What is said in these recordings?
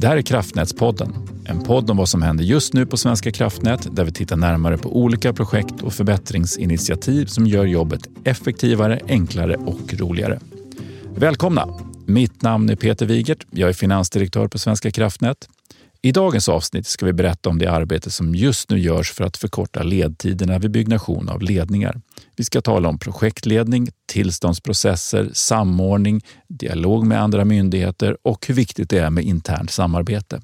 Det här är Kraftnätspodden. En podd om vad som händer just nu på Svenska kraftnät där vi tittar närmare på olika projekt och förbättringsinitiativ som gör jobbet effektivare, enklare och roligare. Välkomna! Mitt namn är Peter Wigert. Jag är finansdirektör på Svenska kraftnät. I dagens avsnitt ska vi berätta om det arbete som just nu görs för att förkorta ledtiderna vid byggnation av ledningar. Vi ska tala om projektledning, tillståndsprocesser, samordning, dialog med andra myndigheter och hur viktigt det är med internt samarbete.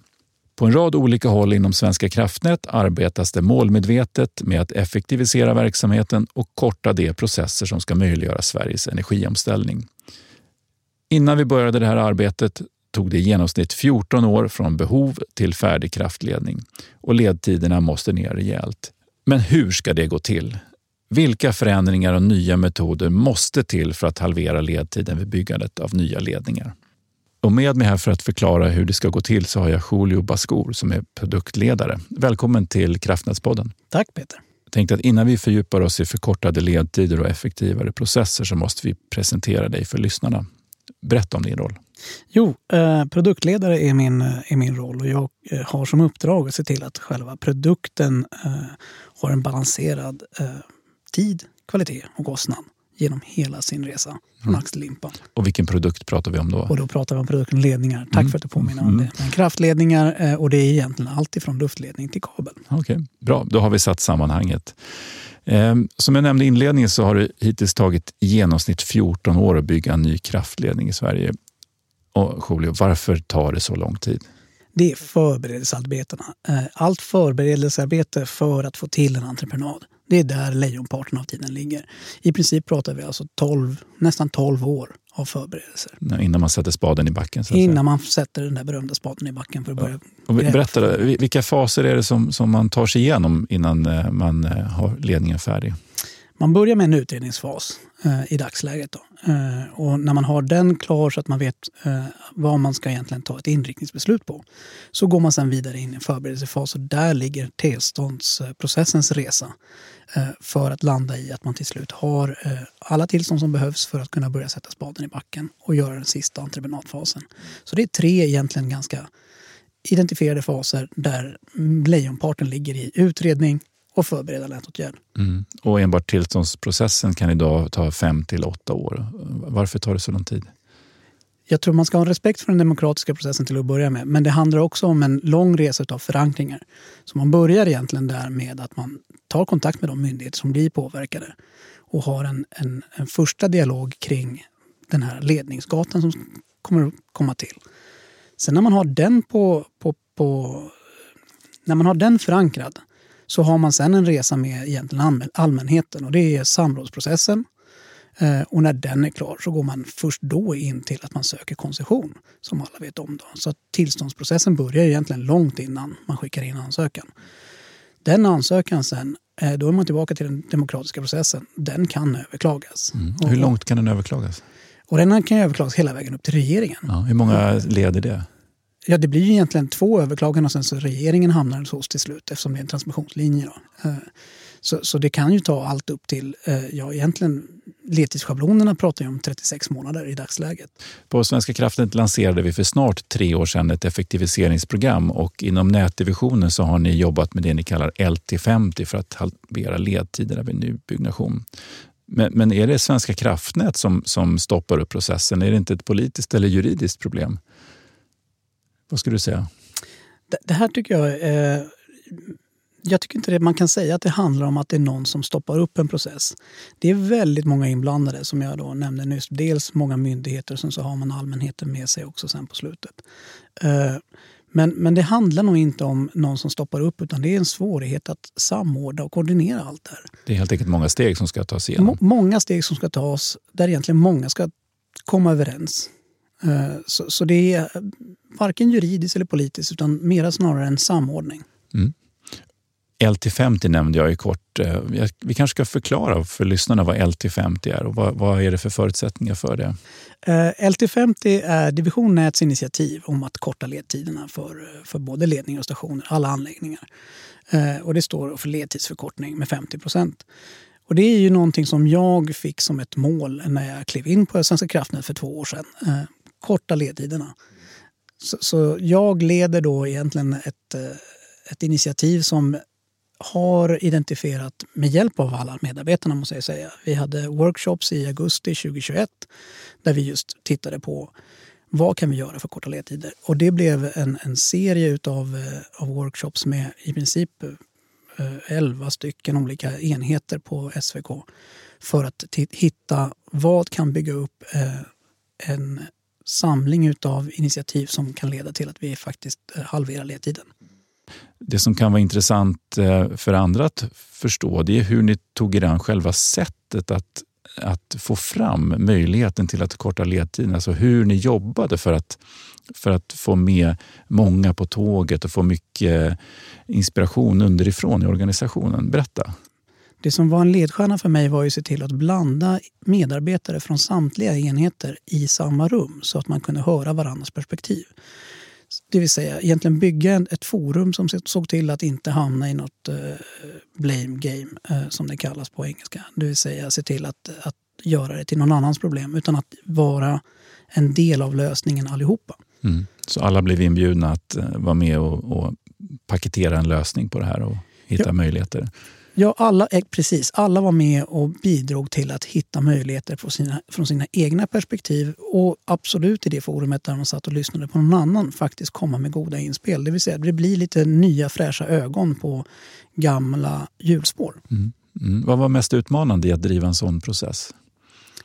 På en rad olika håll inom Svenska kraftnät arbetas det målmedvetet med att effektivisera verksamheten och korta de processer som ska möjliggöra Sveriges energiomställning. Innan vi började det här arbetet tog det i genomsnitt 14 år från behov till färdig kraftledning och ledtiderna måste ner rejält. Men hur ska det gå till? Vilka förändringar och nya metoder måste till för att halvera ledtiden vid byggandet av nya ledningar? Och med mig här för att förklara hur det ska gå till så har jag Julio Bascour som är produktledare. Välkommen till Kraftnätspodden. Tack Peter. Jag tänkte att innan vi fördjupar oss i förkortade ledtider och effektivare processer så måste vi presentera dig för lyssnarna. Berätta om din roll. Jo, eh, produktledare är min, är min roll och jag eh, har som uppdrag att se till att själva produkten eh, har en balanserad eh, tid, kvalitet och kostnad genom hela sin resa från ax till limpa. Och vilken produkt pratar vi om då? Och då pratar vi om produkten ledningar. Tack Mm. för att du påminner om Mm. det. Men kraftledningar eh, och det är egentligen allt ifrån luftledning till kabel. Okej, bra. Då har vi satt sammanhanget. Ehm, Som jag nämnde i inledningen så har det hittills tagit i genomsnitt 14 år att bygga en ny kraftledning i Sverige. Och Julio, varför tar det så lång tid? Det är förberedelsearbetena. Eh, Allt förberedelsearbete för att få till en entreprenad. Det är där lejonparten av tiden ligger. I princip pratar vi alltså 12, nästan 12 år av förberedelser. Innan man sätter spaden i backen? Så. Innan man sätter den där berömda spaden i backen för att börja Och gräva. berätta, då, vil- vilka faser är det som, som man tar sig igenom innan eh, man eh, har ledningen färdig? Man börjar med en utredningsfas eh, i dagsläget. Då. Eh, och när man har den klar så att man vet eh, vad man ska egentligen ta ett inriktningsbeslut på så går man sen vidare in i en förberedelsefas och där ligger tillståndsprocessens resa eh, för att landa i att man till slut har eh, alla tillstånd som behövs för att kunna börja sätta spaden i backen och göra den sista entreprenadfasen. Så det är tre egentligen ganska identifierade faser där lejonparten ligger i utredning och förbereda lätåtgärd. Mm. Och enbart tillståndsprocessen kan idag ta fem till åtta år. Varför tar det så lång tid? Jag tror man ska ha respekt för den demokratiska processen till att börja med. Men det handlar också om en lång resa av förankringar. Så man börjar egentligen där med att man tar kontakt med de myndigheter som blir påverkade och har en, en, en första dialog kring den här ledningsgatan som kommer att komma till. Sen när man har den på, på, på när man har den förankrad så har man sen en resa med egentligen allmän- allmänheten och det är samrådsprocessen. Eh, Och när den är klar så går man först då in till att man söker koncession, som alla vet om. Då. Så tillståndsprocessen börjar egentligen långt innan man skickar in ansökan. Den ansökan sen, eh, då är man tillbaka till den demokratiska processen. Den kan överklagas. Och, Hur långt kan den överklagas? och den kan överklagas hela vägen upp till regeringen. Ja, hur många leder det? Ja, det blir ju egentligen två överklaganden och sen så regeringen hamnar hos oss till slut eftersom det är en transmissionslinje. Då. Eh, så, så det kan ju ta allt upp till, eh, ja egentligen ledtidsschablonerna pratar ju om 36 månader i dagsläget. På Svenska kraftnät lanserade vi för snart tre år sedan ett effektiviseringsprogram och inom nätdivisionen så har ni jobbat med det ni kallar LT50 för att halvera ledtiderna vid nybyggnation. Men, men är det Svenska kraftnät som, som stoppar upp processen? Är det inte ett politiskt eller juridiskt problem? Vad skulle du säga? Det, det här tycker jag eh, jag tycker inte det, man kan säga att det handlar om att det är någon som stoppar upp en process. Det är väldigt många inblandade som jag då nämnde nyss. Dels många myndigheter och sen så har man allmänheten med sig också sen på slutet. Eh, Men, men det handlar nog inte om någon som stoppar upp utan det är en svårighet att samordna och koordinera allt det här. Det är helt enkelt många steg som ska tas igenom. Må, många steg som ska tas där egentligen många ska komma överens. Eh, Så, så det är varken juridiskt eller politiskt utan mera snarare en samordning. LT50 nämnde jag i kort. Eh, Vi kanske ska förklara för lyssnarna vad LT50 är och vad, vad är det för förutsättningar för det? Eh, LT50 är Division Näts initiativ om att korta ledtiderna för, för både ledningar och stationer, alla anläggningar. Eh, Och det står för ledtidsförkortning med 50 procent. Och det är ju någonting som jag fick som ett mål när jag klev in på Svenska kraftnät för två år sedan. Korta ledtiderna. Så, så, jag leder då egentligen ett, eh, ett initiativ som har identifierat med hjälp av alla medarbetarna måste jag säga. Vi hade workshops i augusti 2021 där vi just tittade på vad kan vi göra för korta ledtider? Och det blev en, en serie utav, eh, av workshops med i princip eh, 11 stycken olika enheter på SVK för att hitta vad kan bygga upp en samling utav initiativ som kan leda till att vi faktiskt eh, halverar ledtiden. Det som kan vara intressant eh, för andra att förstå det är hur ni tog er an själva sättet att att få fram möjligheten till att korta ledtiden. Alltså hur ni jobbade för att, för att få med många på tåget och få mycket eh, inspiration underifrån i organisationen. Berätta. Det som var en ledstjärna för mig var ju att se till att blanda medarbetare från samtliga enheter i samma rum så att man kunde höra varandras perspektiv. Det vill säga egentligen bygga ett forum som såg till att inte hamna i något uh, blame game uh, som det kallas på engelska. Det vill säga se till att, att göra det till någon annans problem utan att vara en del av lösningen allihopa. Mm. Så alla blev inbjudna att uh, vara med och, och, paketera en lösning på det här och hitta ja. möjligheter? Ja, alla, eh, precis. Alla var med och bidrog till att hitta möjligheter från sina, från sina egna perspektiv och absolut i det forumet där man satt och lyssnade på någon annan faktiskt komma med goda inspel. Det vill säga det blir lite nya fräscha ögon på gamla hjulspår. Mm. Mm. Vad var mest utmanande i att driva en sån process?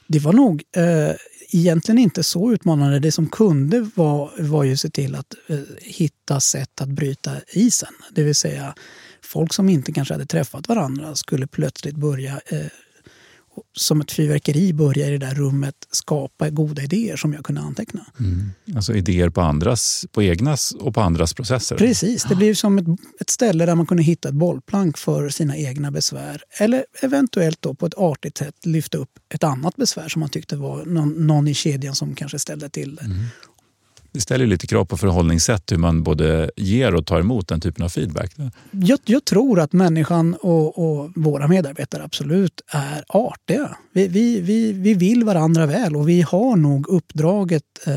Det var nog eh, egentligen inte så utmanande. Det som kunde var, var ju att se till att eh, hitta sätt att bryta isen. Det vill säga folk som inte kanske hade träffat varandra skulle plötsligt börja eh, som ett fyrverkeri börja i det där rummet skapa goda idéer som jag kunde anteckna. Mm. Alltså idéer på andras, på egnas och på andras processer? Precis, det blev som ett, ett, ställe där man kunde hitta ett bollplank för sina egna besvär. Eller eventuellt då på ett artigt sätt lyfta upp ett annat besvär som man tyckte var någon, någon i kedjan som kanske ställde till det. Mm det ställer lite krav på förhållningssätt hur man både ger och tar emot den typen av feedback. Jag, jag tror att människan och, och, våra medarbetare absolut är artiga. Vi, vi, vi, vi vill varandra väl och vi har nog uppdraget eh,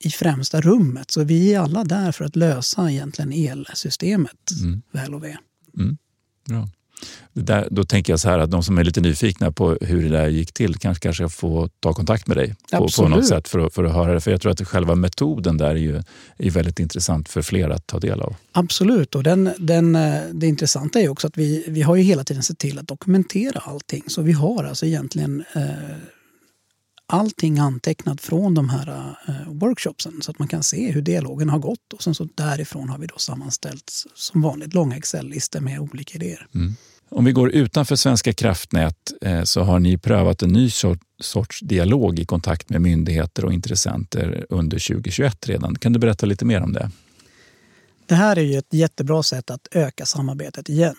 i främsta rummet. Så vi är alla där för att lösa egentligen elsystemet mm. väl och ve. Mm. Bra. Där, då tänker jag så här att de som är lite nyfikna på hur det där gick till kanske, kanske får ta kontakt med dig på, på, något sätt för att, för att höra det. För jag tror att själva metoden där är, ju, är väldigt intressant för fler att ta del av. Absolut. Och den, den, det intressanta är också att vi, vi har ju hela tiden sett till att dokumentera allting. Så vi har alltså egentligen eh, allting antecknat från de här eh, workshopsen så att man kan se hur dialogen har gått. Och sen så därifrån har vi då sammanställt som vanligt långa Excel-listor med olika idéer. Mm. Om vi går utanför Svenska kraftnät eh, så har ni prövat en ny sorts dialog i kontakt med myndigheter och intressenter under 2021 redan. Kan du berätta lite mer om det? Det här är ju ett jättebra sätt att öka samarbetet igen.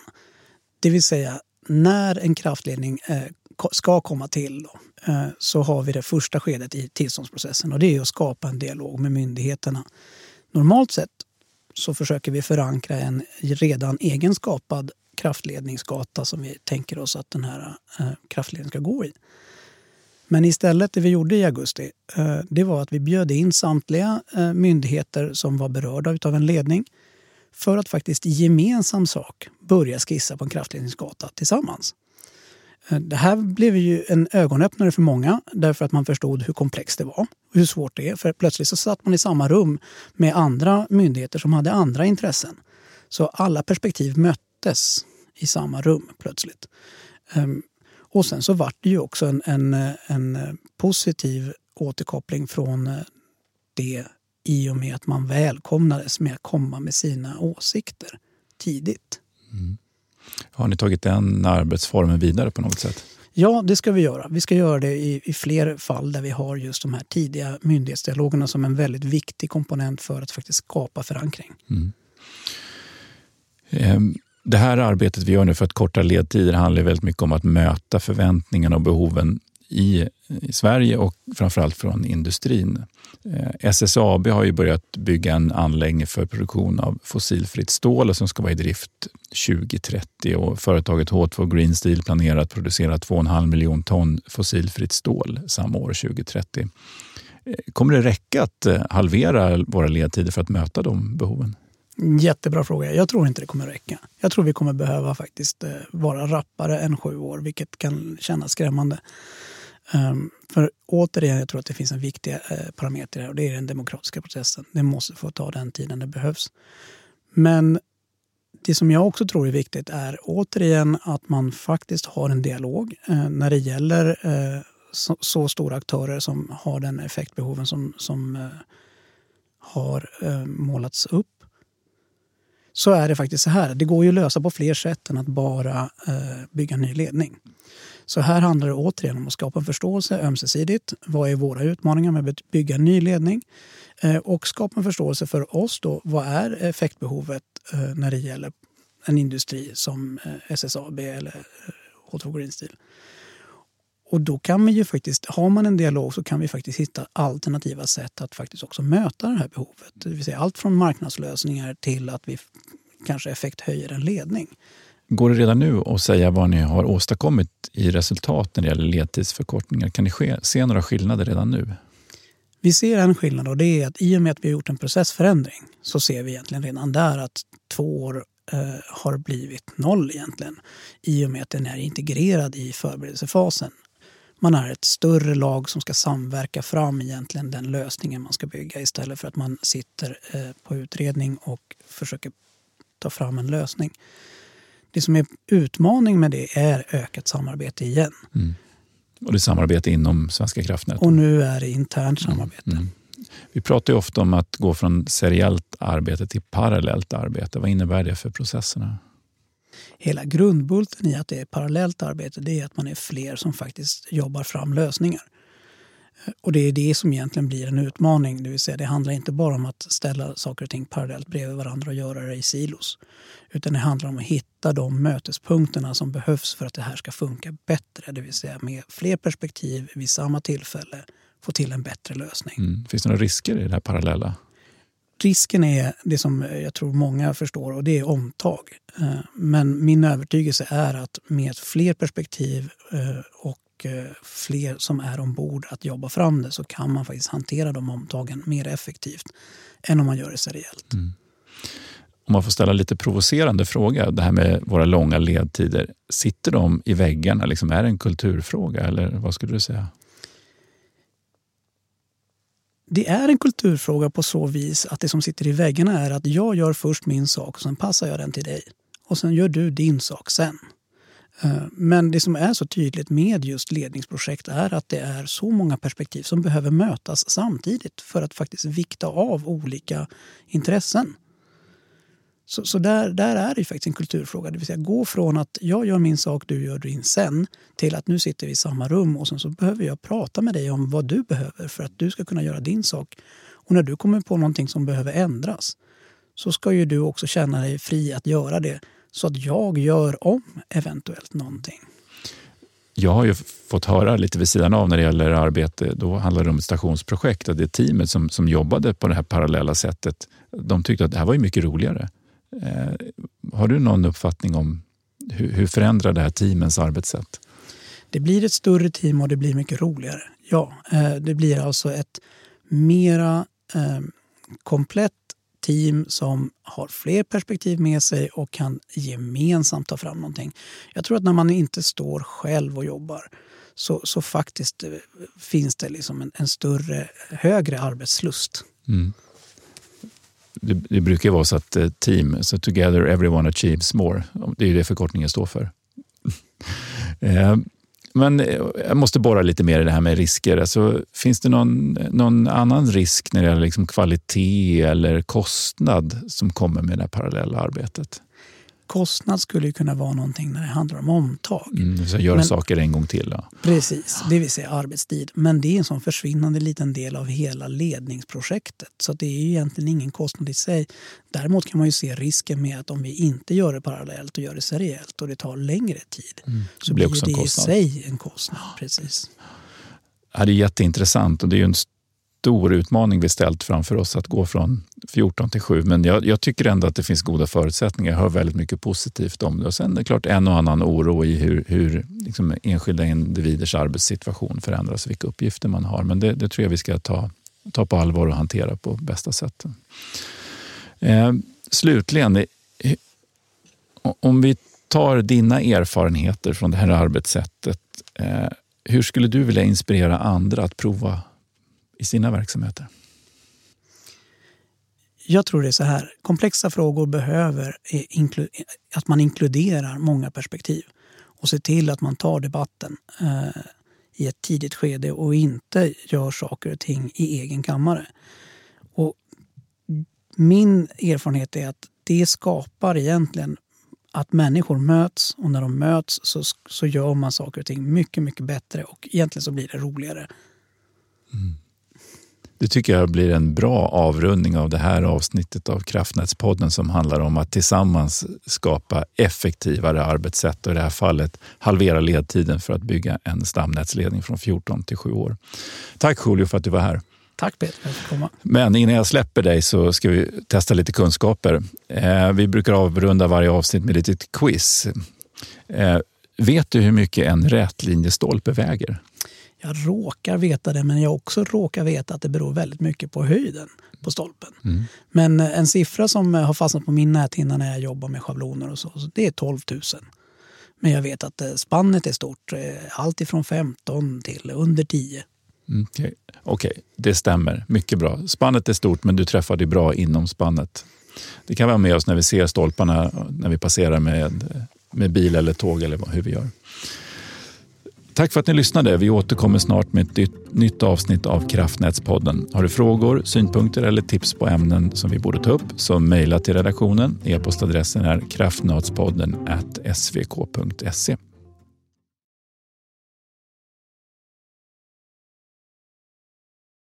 Det vill säga när en kraftledning eh, ska komma till då, eh, så har vi det första skedet i tillståndsprocessen och det är att skapa en dialog med myndigheterna. Normalt sett så försöker vi förankra en redan egenskapad kraftledningsgata som vi tänker oss att den här eh, kraftledningen ska gå i. Men istället det vi gjorde i augusti eh, det var att vi bjöd in samtliga myndigheter som var berörda av en ledning för att faktiskt i gemensam sak börja skissa på en kraftledningsgata tillsammans. Eh, det här blev ju en ögonöppnare för många därför att man förstod hur komplext det var och hur svårt det är. För plötsligt så satt man i samma rum med andra myndigheter som hade andra intressen. Så alla perspektiv möttes i samma rum plötsligt. Ehm, och sen så vart det ju också en, en, en positiv återkoppling från eh, det i och med att man välkomnades med att komma med sina åsikter tidigt. Mm. Har ni tagit den arbetsformen vidare på något sätt? Ja, det ska vi göra. Vi ska göra det i, i fler fall där vi har just de här tidiga myndighetsdialogerna som en väldigt viktig komponent för att faktiskt skapa förankring. Mm. Ehm, det här arbetet vi gör nu för att korta ledtider handlar väldigt mycket om att möta förväntningarna och behoven i, i Sverige och framförallt från industrin. Eh, SSAB har ju börjat bygga en anläggning för produktion av fossilfritt stål som ska vara i drift 2030 och företaget H2 Green Steel planerar att producera 2,5 miljon ton fossilfritt stål samma år 2030. Eh, kommer det räcka att eh, halvera våra ledtider för att möta de behoven? Jättebra fråga. Jag tror inte det kommer räcka. Jag tror vi kommer behöva faktiskt eh, vara rappare än sju år, vilket kan kännas skrämmande. Um, för återigen, jag tror att det finns en viktig eh, parameter här och det är den demokratiska processen. Det måste få ta den tiden det behövs. Men det som jag också tror är viktigt är återigen att man faktiskt har en dialog eh, när det gäller eh, så, så, stora aktörer som har den effektbehoven som, som eh, har eh, målats upp. Så är det faktiskt så här, det går ju att lösa på fler sätt än att bara eh, bygga ny ledning. Så här handlar det återigen om att skapa en förståelse ömsesidigt. Vad är våra utmaningar med att bygga en ny ledning? Eh, och skapa en förståelse för oss då. Vad är effektbehovet eh, när det gäller en industri som eh, SSAB eller H2 Green Steel? Och då kan vi ju faktiskt, har man en dialog så kan vi faktiskt hitta alternativa sätt att faktiskt också möta det här behovet. Det vill säga allt från marknadslösningar till att vi kanske effekthöjer en ledning. Går det redan nu att säga vad ni har åstadkommit i resultat när det gäller ledtidsförkortningar? Kan ni se några skillnader redan nu? Vi ser en skillnad och det är att i och med att vi har gjort en processförändring så ser vi egentligen redan där att två år eh, har blivit noll egentligen i och med att den är integrerad i förberedelsefasen. Man är ett större lag som ska samverka fram egentligen den lösningen man ska bygga istället för att man sitter eh, på utredning och försöker ta fram en lösning. Det som är utmaning med det är ökat samarbete igen. Mm. Och det är samarbete inom Svenska kraftnät? Och nu är det internt mm. samarbete. Mm. Vi pratar ju ofta om att gå från seriellt arbete till parallellt arbete. Vad innebär det för processerna? Hela grundbulten i att det är parallellt arbete det är att man är fler som faktiskt jobbar fram lösningar. Och det är det som egentligen blir en utmaning. Det vill säga det handlar inte bara om att ställa saker och ting parallellt bredvid varandra och göra det i silos. Utan det handlar om att hitta de mötespunkterna som behövs för att det här ska funka bättre. Det vill säga med fler perspektiv vid samma tillfälle få till en bättre lösning. Mm. Finns det några risker i det här parallella? Risken är det som jag tror många förstår och det är omtag. Eh, men min övertygelse är att med fler perspektiv eh, och Eh, fler som är ombord att jobba fram det så kan man faktiskt hantera de omtagen mer effektivt än om man gör det seriellt. Mm. Om man får ställa lite provocerande fråga, det här med våra långa ledtider. Sitter de i väggarna? Liksom, är det en kulturfråga eller vad skulle du säga? Det är en kulturfråga på så vis att det som sitter i väggarna är att jag gör först min sak och sen passar jag den till dig. Och sen gör du din sak sen. Eh, men det som är så tydligt med just ledningsprojekt är att det är så många perspektiv som behöver mötas samtidigt för att faktiskt vikta av olika intressen. Så, så där, där är det faktiskt en kulturfråga. Det vill säga gå från att jag gör min sak, du gör din sen till att nu sitter vi i samma rum och sen så behöver jag prata med dig om vad du behöver för att du ska kunna göra din sak. Och när du kommer på någonting som behöver ändras så ska ju du också känna dig fri att göra det så att jag gör om eventuellt någonting. Jag har ju fått höra lite vid sidan av när det gäller arbete, då handlar det om ett stationsprojekt, att det teamet som, som jobbade på det här parallella sättet, de tyckte att det här var ju mycket roligare. Eh, har du någon uppfattning om hur, hur förändrar det här teamens arbetssätt? Det blir ett större team och det blir mycket roligare. Ja, eh, det blir alltså ett mera eh, komplett team som har fler perspektiv med sig och kan gemensamt ta fram någonting. Jag tror att när man inte står själv och jobbar så, så faktiskt eh, finns det liksom en, en större, högre arbetslust. Mm. Det, det, brukar vara så att eh, team, så together everyone achieves more. Det är det förkortningen står för. Eh, men eh, jag måste borra lite mer i det här med risker. Alltså, finns det någon, någon annan risk när det gäller liksom kvalitet eller kostnad som kommer med det här parallella arbetet? Kostnad skulle kunna vara någonting när det handlar om omtag. Mm, så Men, saker en gång till. Ja. Precis, det vill säga arbetstid. Men det är en sån försvinnande liten del av hela ledningsprojektet. Så det är egentligen ingen kostnad i sig. Däremot kan man ju se risken med att om vi inte gör det parallellt och gör det seriellt och det tar längre tid mm, så blir, blir det i sig en kostnad. Precis. Ja, det är jätteintressant och det är ju en stor utmaning vi ställt framför oss att gå från 14 till 7. Men jag, jag, tycker ändå att det finns goda förutsättningar. Jag hör väldigt mycket positivt om det. Och sen är det klart en och annan oro i hur, hur liksom enskilda individers arbetssituation förändras och vilka uppgifter man har. Men det, det tror jag vi ska ta, ta på allvar och hantera på bästa sätt. Eh, slutligen, om vi tar dina erfarenheter från det här arbetssättet. Eh, hur skulle du vilja inspirera andra att prova i sina verksamheter? Jag tror det är så här. Komplexa frågor behöver att man inkluderar många perspektiv och ser till att man tar debatten eh, i ett tidigt skede och inte gör saker och ting i egen kammare. Och min erfarenhet är att det skapar egentligen att människor möts och när de möts så, så gör man saker och ting mycket, mycket bättre och egentligen så blir det roligare. Mm. Det tycker jag blir en bra avrundning av det här avsnittet av Kraftnätspodden som handlar om att tillsammans skapa effektivare arbetssätt och i det här fallet halvera ledtiden för att bygga en stamnätsledning från 14 till 7 år. Tack Julio för att du var här. Tack Peter för att komma. Men innan jag släpper dig så ska vi testa lite kunskaper. Eh, vi brukar avrunda varje avsnitt med ett litet quiz. Eh, vet du hur mycket en rätlinjestolpe väger? Jag råkar veta det, men jag också råkar veta att det beror väldigt mycket på höjden på stolpen. Mm. Men en siffra som har fastnat på min näthinna när jag jobbar med schabloner och så, det är 12 000. Men jag vet att eh, spannet är stort. Allt ifrån 15 till under 10. Mm, okej, okay. okay. det stämmer. Mycket bra. Spannet är stort, men du träffade bra inom spannet. Det kan vara med oss när vi ser stolparna när vi passerar med, med bil eller tåg eller hur vi gör. Tack för att ni lyssnade. Vi återkommer snart med ett nytt avsnitt av Kraftnätspodden. Har du frågor, synpunkter eller tips på ämnen som vi borde ta upp så mejla till redaktionen. E-postadressen är kraftnatspodden svk.se.